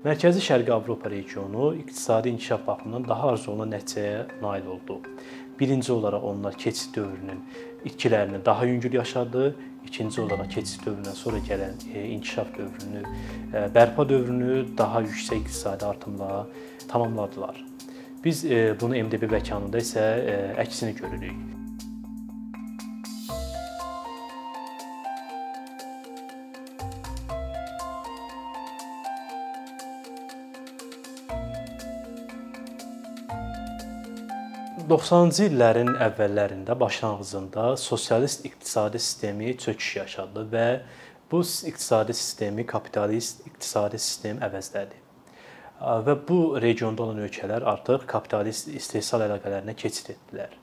Mərkəzi Şərqi Avropa regionu iqtisadi inkişaf baxımından daha arzulanan nəticəyə nail oldu. Birinci olaraq onlar keçid dövrünün itkilərini daha yüngül yaşadı. İkinci olaraq keçid dövründən sonra gələn e, inkişaf dövrünü, e, bərpa dövrünü daha yüksək iqtisadi artımla tamamladılar. Biz e, bunu MDB məkanında isə əksini görürük. 90-cı illərin əvvəllərində, başlanğıcında sosialist iqtisadi sistemi çöküş yaşadı və bu iqtisadi sistemi kapitalist iqtisadi sistem əvəzlədi. Və bu regionda olan ölkələr artıq kapitalist istehsal əlaqələrinə keçid etdilər.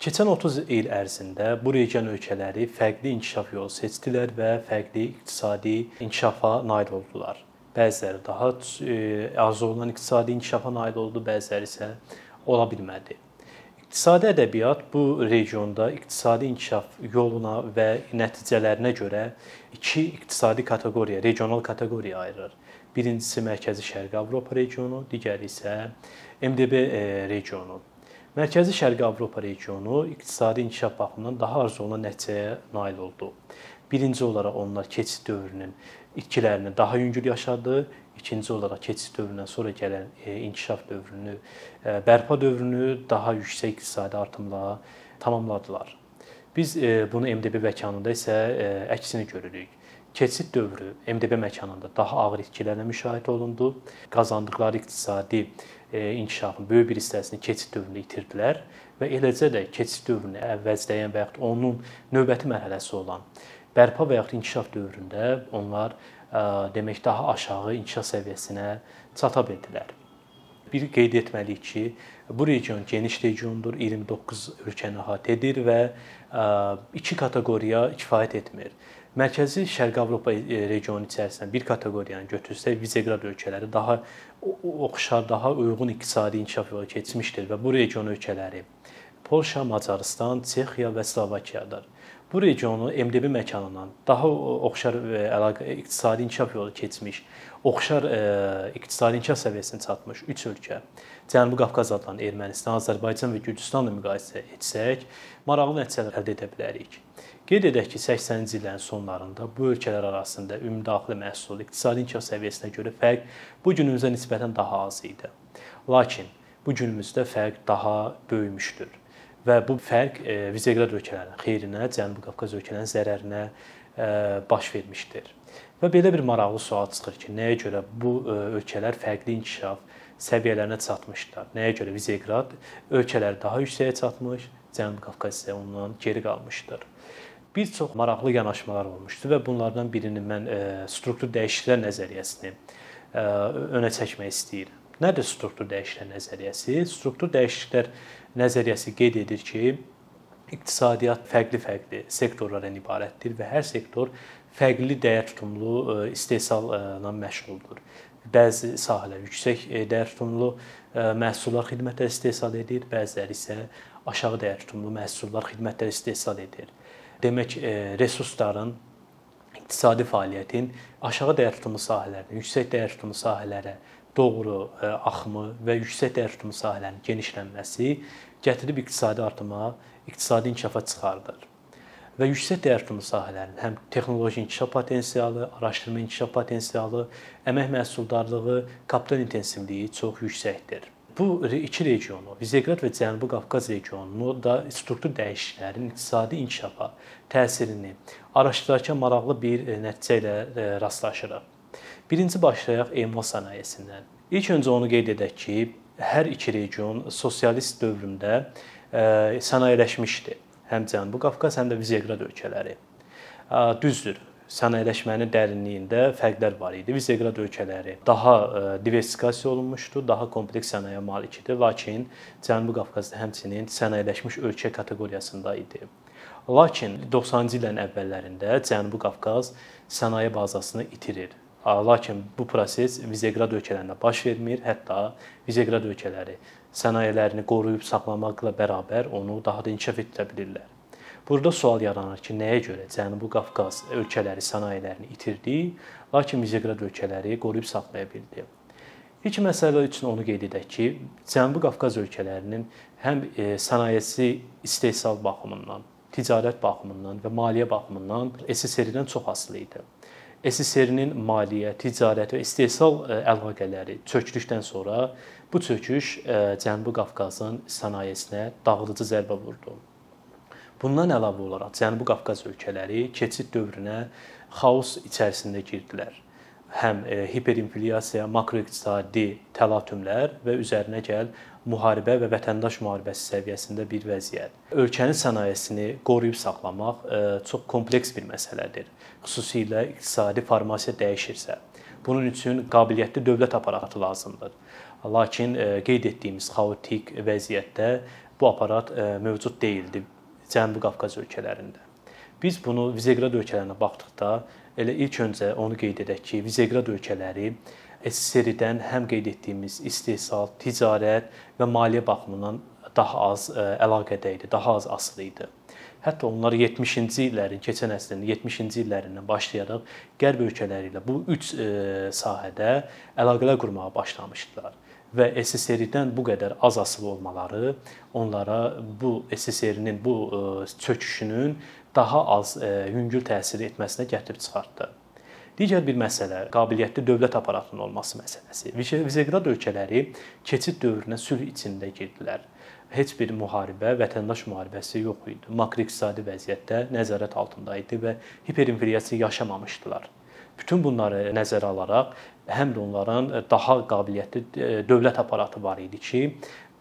Keçən 30 il ərzində bu region ölkələri fərqli inkişaf yolu seçdilər və fərqli iqtisadi inkişafa nail oldular. Bəziləri daha e, arzu olunan iqtisadi inkişafa nail oldu, bəziləri isə ola bilmədi. İqtisadi ədəbiyyat bu regionda iqtisadi inkişaf yoluna və nəticələrinə görə iki iqtisadi kateqoriya, regional kateqoriya ayırır. Birincisi Mərkəzi Şərqi Avropa regionu, digəri isə MDB e, regionu. Mərkəzi Şərqi Avropa regionu iqtisadi inkişaf baxımından daha arzulanan nəticəyə nail oldu. Birinci olaraq onlar keçid dövrünün itkilərini daha yüngül yaşadı. İkinci olaraq keçid dövründən sonra gələn e, inkişaf dövrünü, e, bərpa dövrünü daha yüksək iqtisadi artımla tamamladılar. Biz e, bunu MDB məkanında isə əksini görürük. Keçid dövrü MDB məkanında daha ağır itkilərlə müşahidə olundu. Qazandıqları iqtisadi inkişafın böyük bir hissəsini keçid dövründə itirdilər və eləcə də keçid dövrünü əvəzləyən və yaxud onun növbəti mərhələsi olan bərpa və yaxud inkişaf dövründə onlar demək daha aşağı inkişaf səviyyəsinə çata bildilər. Bir qeyd etməliyik ki, bu region geniş regiondur, 29 ölkəni əhatə edir və iki kateqoriya kifayət etmir. Mərkəzi Şərqi Avropa e, regionu içərisindən bir kateqoriyanı götürsək, Viseqrad ölkələri daha oxşar, daha uyğun iqtisadi inkişaf yolu keçmişdir və bu region ölkələri Polşa, Macarıstan, Çexiya və Slovakiyadır bu regionu MDB məkanından daha oxşar əlaqə iqtisadi inkişaf yolu keçmiş, oxşar e, iqtisadi inkişaf səviyyəsinə çatmış 3 ölkə, Cənubi Qafqaz adlanan Ermənistan, Azərbaycan və Gürcüstanla müqayisə etsək, maraqlı nəticələr əldə edə bilərik. Qeyd edək ki, 80-ci illərin sonlarında bu ölkələr arasında ümumdaxili məhsul iqtisadi inkişaf səviyyəsinə görə fərq bu günümüzə nisbətən daha az idi. Lakin bu günümüzdə fərq daha böyümüşdür və bu fərq e, Viseqrad ölkələrinin xeyrinə, Cənubi Qafqaz ölkələrinin zərərinə e, baş vermişdir. Və belə bir maraqlı sual çıxır ki, nəyə görə bu e, ölkələr fərqli inkişaf səviyyələrinə çatmışlar? Nəyə görə Viseqrad ölkələri daha yüksəyə çatmış, Cənubi Qafqaz isə ondan geri qalmışdır? Bir çox maraqlı yanaşmalar olmuşdu və bunlardan birini mən struktur dəyişikliklər nəzəriyyəsini önə çəkmək istəyirəm. Nədir struktur dəyişikliklər nəzəriyyəsi? Struktur dəyişikliklər nəzəriyyəsi qeyd edir ki, iqtisadiyyat fərqli-fərqli sektorlardan ibarətdir və hər sektor fərqli dəyər tutumlu e, istehsalla məşğuldur. Bəzi sahələr yüksək e, dəyər tutumlu e, məhsullar, xidmətlər istehsal edir, bəziləri isə aşağı dəyər tutumlu məhsullar, xidmətlər istehsal edir. Demək, resursların iqtisadi fəaliyyətin aşağı dəyər tutumlu sahələrdən yüksək dəyər tutumlu sahələrə doğru e, axımı və yüksək dəyər tutumu sahələrinin genişlənməsi gətirib iqtisadi artıma, iqtisadi inkişafa çıxardır. Və yüksək dəyər tutumu sahələrinin həm texnoloji inkişaf potensialı, araşdırma inkişaf potensialı, əmək məhsuldarlığı, kapital intensivliyi çox yüksəkdir. Bu iki regionu, Viseqrad və Cənubi Qafqaz regionunu da struktur dəyişikliklərin iqtisadi inkişafa təsirini araşdırarkən maraqlı bir e, nəticə ilə e, rastlaşırıq. Birinci başlayaq emal sənayesindən. İlk öncə onu qeyd edək ki, hər iki region sosialist dövründə e, sənayeləşmişdi. Həm Cənubi Qafqaz, həm də Viseqrad ölkələri. Düzdür, sənayeləşmənin dərinliyində fərqlər var idi. Viseqrad ölkələri daha e, diversifikasiya olunmuşdu, daha kompleks sənaye malik idi, lakin Cənubi Qafqaz da həmçinin sənayeləşmiş ölkə kateqoriyasında idi. Lakin 90-cı illərin əvvəllərində Cənubi Qafqaz sənaye bazasını itirir Lakin bu proses Viseqrad ölkələrində baş vermir. Hətta Viseqrad ölkələri sənayelerini qoruyub saxlamaqla bərabər onu daha da inkişaf etdirə bilirlər. Burada sual yaranır ki, nəyə görə Cənubi Qafqaz ölkələri sənayelerini itirdi, lakin Viseqrad ölkələri qoruyub saxlaya bildi? İlk məsələ üçün onu qeyd edək ki, Cənubi Qafqaz ölkələrinin həm sənayesi istehsal baxımından, ticarət baxımından və maliyyə baxımından SSR-dən çox asılı idi. SSR-nin maliyyə, ticarət və istehsal əlaqələri çökdükdən sonra bu çöküş Cənubi Qafqazın sənayesinə dağıdıcı zərbə vurdu. Bundan əlavə olaraq Cənubi Qafqaz ölkələri keçid dövrünə xaos içərisində girdilər həm e, hiperinflyasiya, makroiqtisadi təlatümlər və üzərinə gəl müharibə və vətəndaş müharibəsi səviyyəsində bir vəziyyət. Ölkənin sənayesini qoruyub saxlamaq e, çox kompleks bir məsələdir. Xüsusilə iqtisadi formasiya dəyişirsə. Bunun üçün qabiliyyətli dövlət aparatı lazımdır. Lakin e, qeyd etdiyimiz xaotik vəziyyətdə bu aparat mövcud deyildi Cənubi Qafqaz ölkələrində. Biz bunu Viseqrad ölkələrinə baxdıqda elə ilk öncə onu qeyd edək ki, Viseqrad ölkələri SSR-dən həm qeyd etdiyimiz istehsal, ticarət və maliyyə baxımından daha az e, əlaqədə idi, daha az asılı idi. Hətta onlar 70-ci illərin, keçən əsrin 70-ci illərindən başlayaraq qərb ölkələri ilə bu üç e, sahədə əlaqələr qurmağa başlamışdılar və SSR-dən bu qədər az asılı olmaları onlara bu SSR-nin bu e, çöküşünün daha az yüngül təsir etməsinə gətirib çıxartdı. Digər bir məsələ qabiliyyətli dövlət aparatının olması məsələsi. Viseqrad ölkələri keçid dövrünə sülh içində girdilər. Heç bir müharibə, vətəndaş müharibəsi yox idi. Makroiqtisadi vəziyyətdə nəzarət altında idi və hiperinflyasiya yaşamamışdılar. Bütün bunları nəzərə alaraq həm də onların daha qabiliyyətli e, dövlət aparatı var idi ki,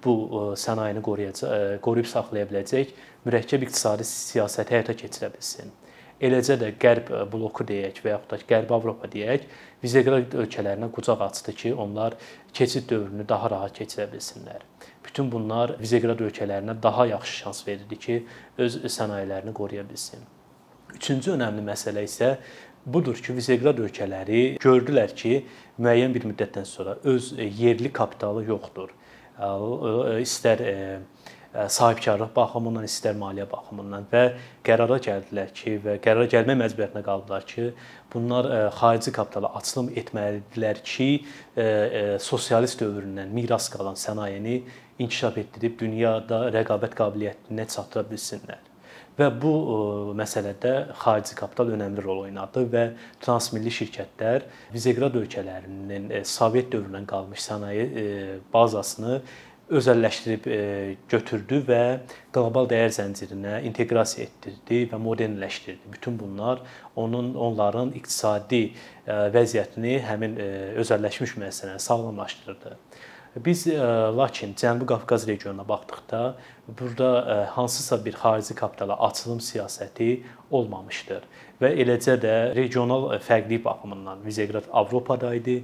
bu e, sənayeni qoruyacaq, qoruyub saxlaya biləcək mürəkkəb iqtisadi siyasəti həyata keçirə bilsin. Eləcə də Qərb bloku deyək və yaxud da Qərbi Avropa deyək, Viseqrad ölkələrinə qucaq açdı ki, onlar keçid dövrünü daha rahat keçirə bilsinlər. Bütün bunlar Viseqrad ölkələrinə daha yaxşı şans verirdi ki, öz sənayelerini qoruya bilsin. Üçüncü önəmli məsələ isə budur ki, Viseqrad ölkələri gördülər ki, müəyyən bir müddətdən sonra öz yerli kapitalı yoxdur. İstər sahibkarlıq baxımından, istər maliyyə baxımından və qərara gəldilər ki, və qərara gəlmək məcburiyyətinə qaldılar ki, bunlar xarici kapitala açılım etməlidirlər ki, sosialist dövründən miras qalan sənayeni inkişaf etdirib dünyada rəqabət qabiliyyətinə çatdıra bilsinlər. Və bu məsələdə xarici kapital önəmli rol oynadı və transmilli şirkətlər Viseqrad ölkələrinin Sovet dövründən qalmış sənaye bazasını özəlləşdirib e, götürdü və qlobal dəyər zəncirinə inteqrasiya etdirdi və modernləşdirdi. Bütün bunlar onun onların iqtisadi e, vəziyyətini həmin e, özəlləşmiş müəssisələrə sağlamlaşdırdı. Biz lakin Cənubi Qafqaz regionuna baxdıqda burada hansısa bir xarici kapitala açılım siyasəti olmamışdır və eləcə də regional fərqlilik baxımından Viseqrad Avropada idi,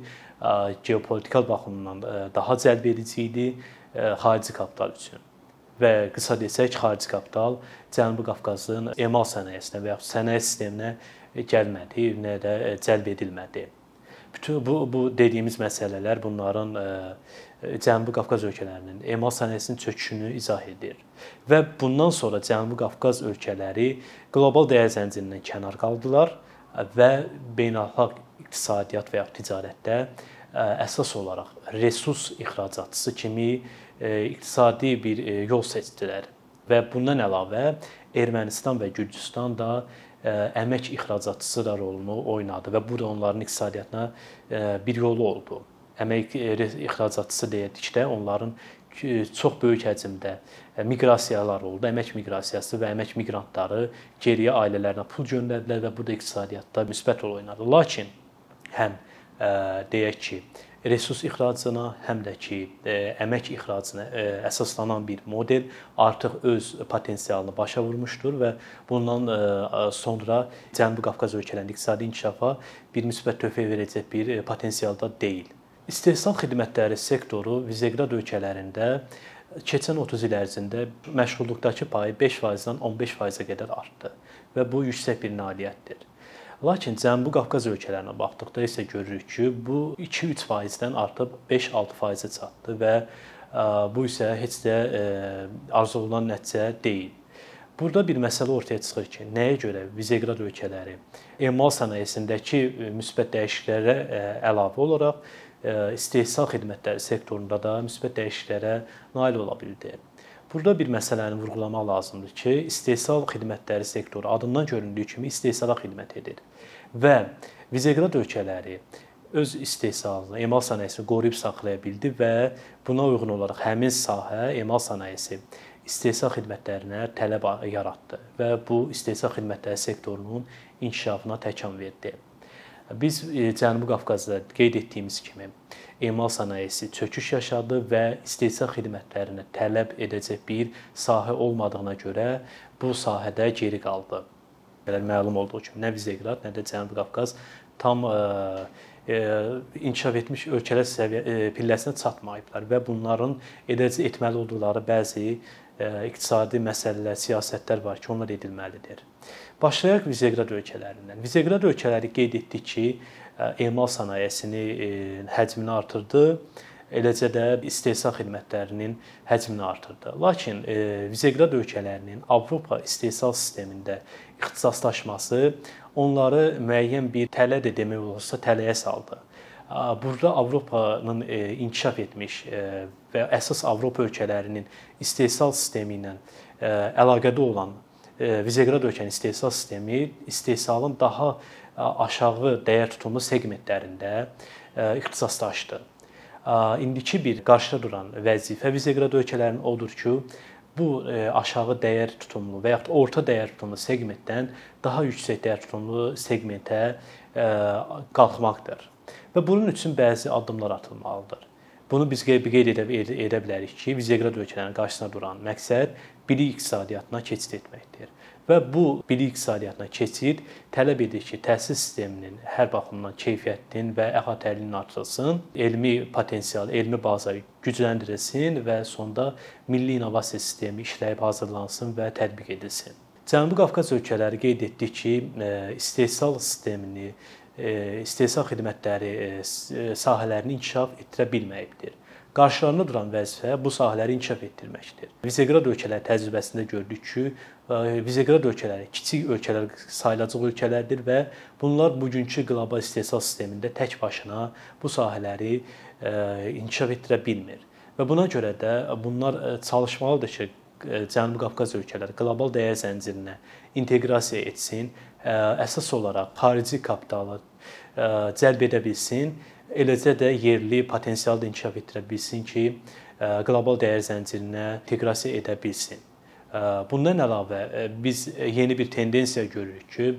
geopolitik baxımdan daha cəlbedici idi xarici kapital üçün. Və qısa desək, xarici kapital Cənubi Qafqazın emal sənayesinə və ya sənaye sisteminə gəlmədi, nə də cəlb edilmədi. Bütün bu bu dediyimiz məsələlər bunların Cənubi Qafqaz ölkələrinin emal sənayesinin çöküşünü izah edir. Və bundan sonra Cənubi Qafqaz ölkələri qlobal dəyər zəncirindən kənar qaldılar və beynəlxalq iqtisadiyyat və ya ticarətdə əsas olaraq resurs ixracatçısı kimi iqtisadi bir yol seçdilər və bundan əlavə Ermənistan və Gürcüstan da əmək ixracatçısı da rolunu oynadı və bu da onların iqtisadiyyatına bir yolu oldu. Əmək ixracatçısı deyildikdə onların çox böyük həcmdə miqrasiyalar oldu. Əmək miqrasiyası və əmək miqrantları geriyə ailələrinə pul göndərdilər və bu da iqtisadiyyatda müsbət rol oynadı. Lakin həm deyək ki, resurs ixracına, həm də ki, əmək ixracına əsaslanan bir model artıq öz potensialını başa vurmuşdur və bundan sonra Cənubi Qafqaz ölkələrinin iqtisadi inkişafa bir müsbət töhfə verəcək bir potensialda deyil. İstehsal xidmətləri sektoru Viseqrad ölkələrində keçən 30 il ərzində məşğulluqdakı payı 5%-dən 15%-ə qədər artdı və bu yüksək bir nailiyyətdir. Lakin Cənubi Qafqaz ölkələrinə baxdıqda isə görürük ki, bu 2-3%-dən artıb 5-6%-ə çatdı və bu isə heç də arzulanan nəticə deyil. Burada bir məsələ ortaya çıxır ki, nəyə görə Viseqrad ölkələri emal sənayesindəki müsbət dəyişikliklərə əlavə olaraq istehsal xidmətləri sektorunda da müsbət dəyişikliklərə nail ola bildi. Burada bir məsələni vurğulamaq lazımdır ki, istehsal xidmətləri sektoru adından göründüyü kimi istehsala xidmət edir və Viseqrad ölkələri öz istehsalını, emal sənayesini qoruyub saxlaya bildi və buna uyğun olaraq həmin sahə emal sənayesi istehsal xidmətlərinə tələb yaratdı və bu istehsal xidmətləri sektorunun inkişafına təkan verdi. Biz e, Cənubi Qafqazda qeyd etdiyimiz kimi emal sənayesi çöküş yaşadı və istehsal xidmətlərinə tələb edəcək bir sahə olmadığına görə bu sahədə geri qaldı. Belə məlum olduğu kimi nə Viseqrad, nə də Cənubi Qafqaz tam ə, e, e, inkişaf etmiş ölkələr səviyyə pilləsinə çatmayıblar və bunların edəcək etməli olduqları bəzi iqtisadi məsələlər, siyasətlər var ki, onlar edilməlidir. Başlayaq Viseqrad ölkələrindən. Viseqrad ölkələri qeyd etdi ki, emal sənayesini həcmini artırdı, eləcə də istehsal xidmətlərinin həcmini artırdı. Lakin Viseqrad ölkələrinin Avropa istehsal sistemində ixtisaslaşması onları müəyyən bir tələ də demək olarsa tələyə saldı. Burada Avropanın e, inkişaf etmiş e, və əsas Avropa ölkələrinin istehsal sistemi ilə e, əlaqədə olan Viseqrad ölkənin istehsal sistemi istehsalın daha aşağı dəyər tutumlu seqmentlərində ixtisaslaşdı. İndiki bir qarşıda duran vəzifə Viseqrad ölkələrinin odur ki, bu aşağı dəyər tutumlu və yaxud orta dəyər tutumlu seqmentdən daha yüksək dəyər tutumlu seqmentə qalxmaqdır və bunun üçün bəzi addımlar atılmalıdır. Bunu biz qeyd edə, edə bilərik ki, Viseqrad ölkələrinin qarşısına duran məqsəd bilik iqtisadiyyatına keçid etməkdir. Və bu bilik iqtisadiyyatına keçid tələb edir ki, təhsil sisteminin hər baxımdan keyfiyyətinin və əhatəliliyinin artırılsın, elmi potensial, elmi baza gücləndirilsin və sonda milli innovasiya sistemi işləyib hazırlansın və tətbiq edilsin. Cənubi Qafqaz ölkələri qeyd etdi ki, e, istehsal sistemini istehsal xidmətləri sahələrini inkişaf etdirə bilməyibdir. Qarşılarında duran vəzifə bu sahələri inkişaf etdirməkdir. Viseqrad ölkələri təcrübəsində gördük ki, Viseqrad ölkələri kiçik ölkələr sayılacaq ölkələrdir və bunlar bugünkü qlobal istehsal sistemində tək başına bu sahələri inkişaf etdirə bilmir. Və buna görə də bunlar çalışmalıdır ki, Cənubi Qafqaz ölkələri qlobal dəyər zəncirinə inteqrasiya etsin, əsas olaraq xarici kapitalı cəlb edə bilsin, eləcə də yerli potensialı da inkişaf etdirə bilsin ki, qlobal dəyər zəncirinə inteqrasiya edə bilsin. Bundan əlavə biz yeni bir tendensiya görürük ki,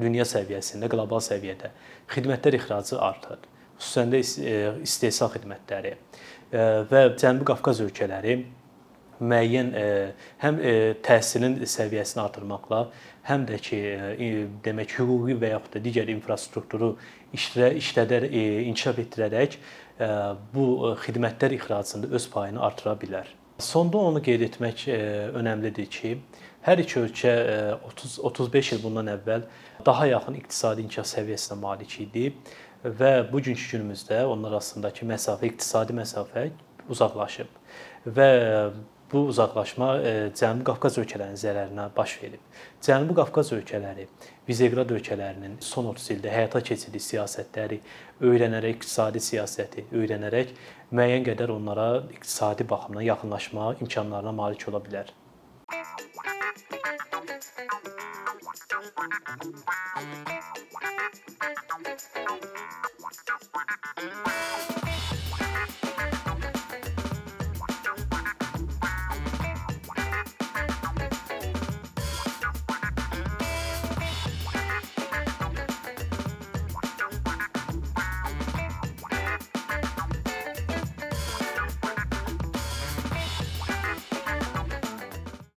dünya səviyyəsində, qlobal səviyyədə xidmətlər ixracı artır. Xüsusən də istehsal xidmətləri və Cənubi Qafqaz ölkələri müəyyən həm təhsilin səviyyəsini artırmaqla, həm də ki, demək hüquqi və yaxud da digər infrastrukturu işlə işlədər inkişaf etdirərək bu xidmətlər ixracında öz payını artıra bilər. Sonda onu qeyd etmək önəmlidir ki, hər iki ölkə 30 35 il bundan əvvəl daha yaxın iqtisadi inkişaf səviyyəsinə malik idi və bugünkü günümüzdə onlar arasındakı məsafə, iqtisadi məsafə uzaqlaşıb və bu uzaqlaşma e, Cənubi Qafqaz ölkələrinin zərərinə baş verib. Cənubi Qafqaz ölkələri, Viseqrad ölkələrinin son 30 ildə həyata keçirdiyi siyasətləri öyrənərək iqtisadi siyasəti öyrənərək müəyyən qədər onlara iqtisadi baxımdan yaxınlaşma imkanlarına malik ola bilər.